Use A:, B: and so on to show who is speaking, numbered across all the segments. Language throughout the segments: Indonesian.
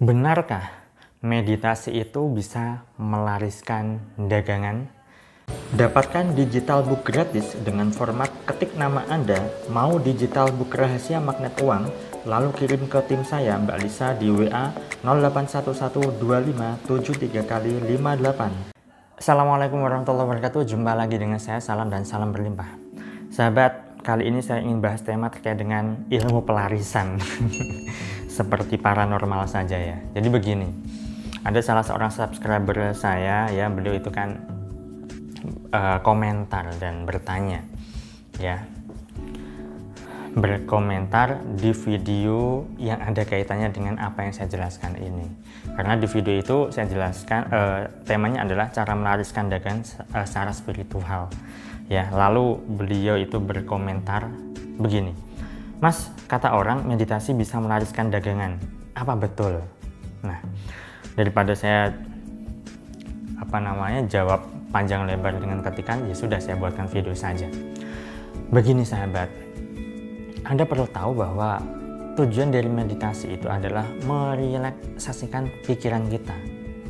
A: Benarkah meditasi itu bisa melariskan dagangan? Dapatkan digital book gratis dengan format ketik nama Anda, mau digital book rahasia magnet uang, lalu kirim ke tim saya Mbak Lisa di WA 08112573 kali 58. Assalamualaikum warahmatullahi wabarakatuh, jumpa lagi dengan saya, salam dan salam berlimpah. Sahabat, kali ini saya ingin bahas tema terkait dengan ilmu pelarisan. Seperti paranormal saja ya. Jadi begini, ada salah seorang subscriber saya ya, beliau itu kan uh, komentar dan bertanya ya berkomentar di video yang ada kaitannya dengan apa yang saya jelaskan ini karena di video itu saya jelaskan uh, temanya adalah cara melariskan dagangan uh, secara spiritual ya lalu beliau itu berkomentar begini Mas kata orang meditasi bisa melariskan dagangan apa betul nah daripada saya apa namanya jawab panjang lebar dengan ketikan, ya sudah saya buatkan video saja. Begini sahabat, Anda perlu tahu bahwa tujuan dari meditasi itu adalah merelaksasikan pikiran kita,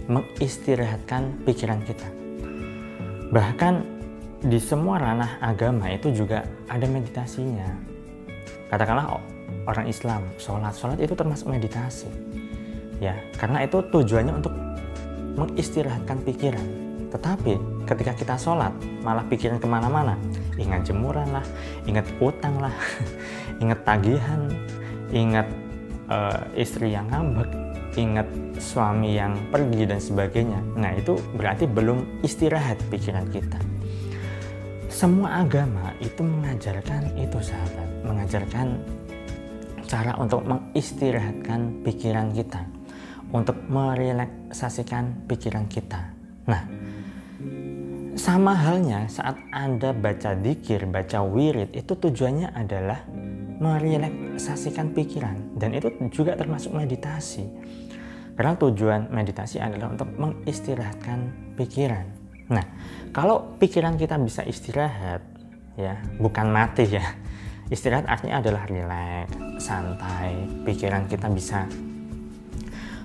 A: mengistirahatkan pikiran kita. Bahkan di semua ranah agama itu juga ada meditasinya. Katakanlah orang Islam, sholat, sholat itu termasuk meditasi. Ya, karena itu tujuannya untuk mengistirahatkan pikiran tetapi ketika kita sholat malah pikiran ke mana-mana. Ingat jemuran lah, ingat utang lah, ingat tagihan, ingat uh, istri yang ngambek, ingat suami yang pergi dan sebagainya. Nah itu berarti belum istirahat pikiran kita. Semua agama itu mengajarkan itu sahabat, mengajarkan cara untuk mengistirahatkan pikiran kita, untuk merelaksasikan pikiran kita. Nah, sama halnya saat Anda baca dikir, baca wirid, itu tujuannya adalah merelaksasikan pikiran. Dan itu juga termasuk meditasi. Karena tujuan meditasi adalah untuk mengistirahatkan pikiran. Nah, kalau pikiran kita bisa istirahat, ya bukan mati ya. Istirahat artinya adalah rileks, santai, pikiran kita bisa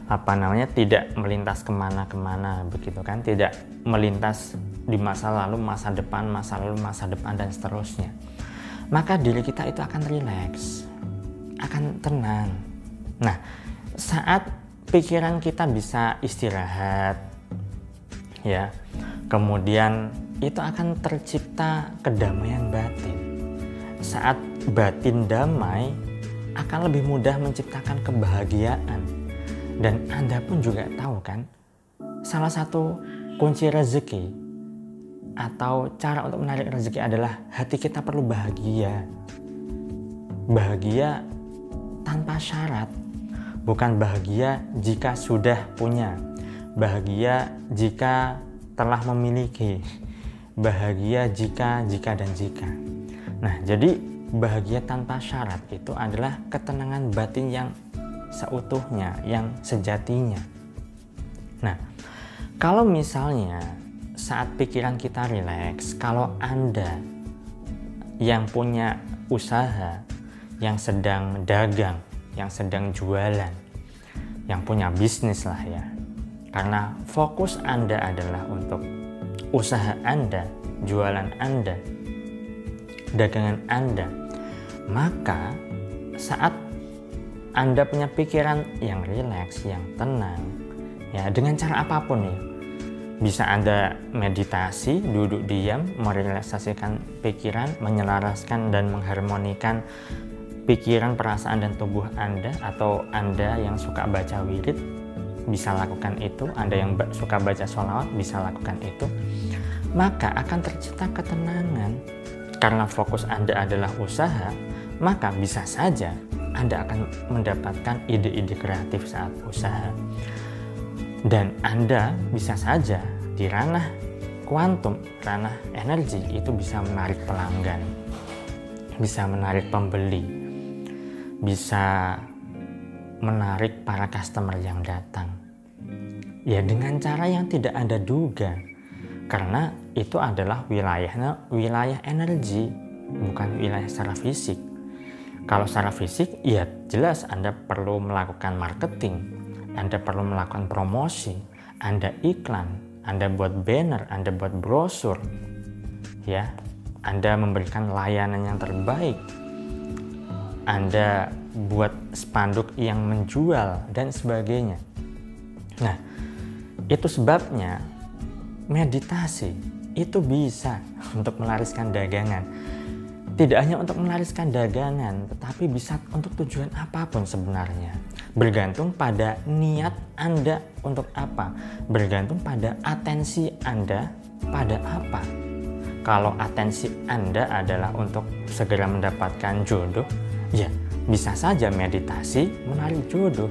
A: apa namanya tidak melintas ke mana-kemana begitu kan? Tidak melintas di masa lalu masa depan masa lalu masa depan dan seterusnya. Maka diri kita itu akan rileks akan tenang. Nah saat pikiran kita bisa istirahat ya kemudian itu akan tercipta kedamaian batin. Saat batin damai akan lebih mudah menciptakan kebahagiaan. Dan Anda pun juga tahu kan, salah satu kunci rezeki atau cara untuk menarik rezeki adalah hati kita perlu bahagia. Bahagia tanpa syarat, bukan bahagia jika sudah punya, bahagia jika telah memiliki, bahagia jika, jika, dan jika. Nah, jadi bahagia tanpa syarat itu adalah ketenangan batin yang seutuhnya, yang sejatinya. Nah, kalau misalnya saat pikiran kita rileks, kalau Anda yang punya usaha, yang sedang dagang, yang sedang jualan, yang punya bisnis lah ya. Karena fokus Anda adalah untuk usaha Anda, jualan Anda, dagangan Anda, maka saat anda punya pikiran yang rileks, yang tenang, ya dengan cara apa pun ya. Bisa Anda meditasi, duduk diam, merelaksasikan pikiran, menyelaraskan dan mengharmonikan pikiran, perasaan dan tubuh Anda atau Anda yang suka baca wirid bisa lakukan itu, Anda yang suka baca sholawat bisa lakukan itu, maka akan tercipta ketenangan. Karena fokus Anda adalah usaha, maka bisa saja anda akan mendapatkan ide-ide kreatif saat usaha. Dan Anda bisa saja di ranah kuantum, ranah energi itu bisa menarik pelanggan, bisa menarik pembeli, bisa menarik para customer yang datang. Ya dengan cara yang tidak Anda duga. Karena itu adalah wilayahnya wilayah energi, bukan wilayah secara fisik kalau secara fisik, ya jelas Anda perlu melakukan marketing, Anda perlu melakukan promosi, Anda iklan, Anda buat banner, Anda buat brosur, ya, Anda memberikan layanan yang terbaik, Anda buat spanduk yang menjual dan sebagainya. Nah, itu sebabnya meditasi itu bisa untuk melariskan dagangan tidak hanya untuk melariskan dagangan, tetapi bisa untuk tujuan apa pun sebenarnya. Bergantung pada niat Anda untuk apa, bergantung pada atensi Anda pada apa. Kalau atensi Anda adalah untuk segera mendapatkan jodoh, ya bisa saja meditasi menarik jodoh.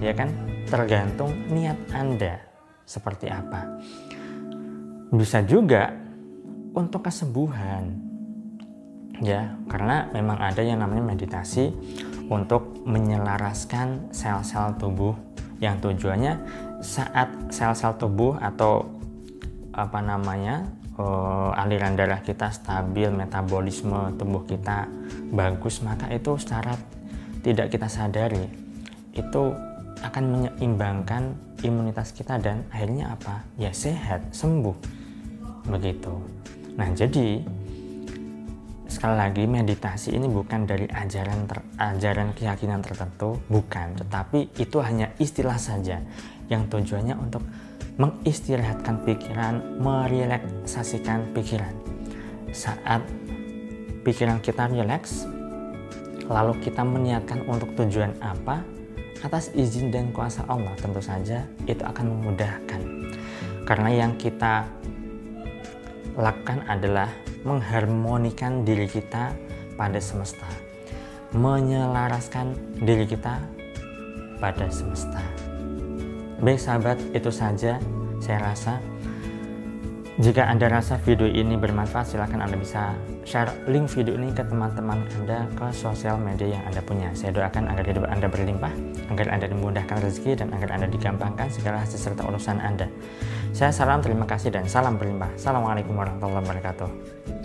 A: Ya kan? Tergantung niat Anda seperti apa. Bisa juga untuk kesembuhan, ya karena memang ada yang namanya meditasi untuk menyelaraskan sel-sel tubuh yang tujuannya saat sel-sel tubuh atau apa namanya uh, aliran darah kita stabil metabolisme tubuh kita bagus maka itu secara tidak kita sadari itu akan menyeimbangkan imunitas kita dan akhirnya apa? Ya sehat sembuh. Begitu. Nah jadi sekali lagi meditasi ini bukan dari ajaran ter, ajaran keyakinan tertentu bukan. Tetapi itu hanya istilah saja yang tujuannya untuk mengistirahatkan pikiran merelaksasikan pikiran. Saat pikiran kita rileks lalu kita meniatkan untuk tujuan apa atas izin dan kuasa Allah tentu saja itu akan memudahkan. Karena yang kita lakukan adalah mengharmonikan diri kita pada semesta, menyelaraskan diri kita pada semesta. Baik sahabat, itu saja saya rasa. Jika Anda rasa video ini bermanfaat, silahkan Anda bisa share link video ini ke teman-teman Anda ke sosial media yang Anda punya. Saya doakan agar hidup Anda berlimpah, agar Anda dimudahkan rezeki, dan agar Anda digampangkan segala hasil serta urusan Anda. Saya salam terima kasih dan salam berlimpah. Assalamualaikum warahmatullahi wabarakatuh.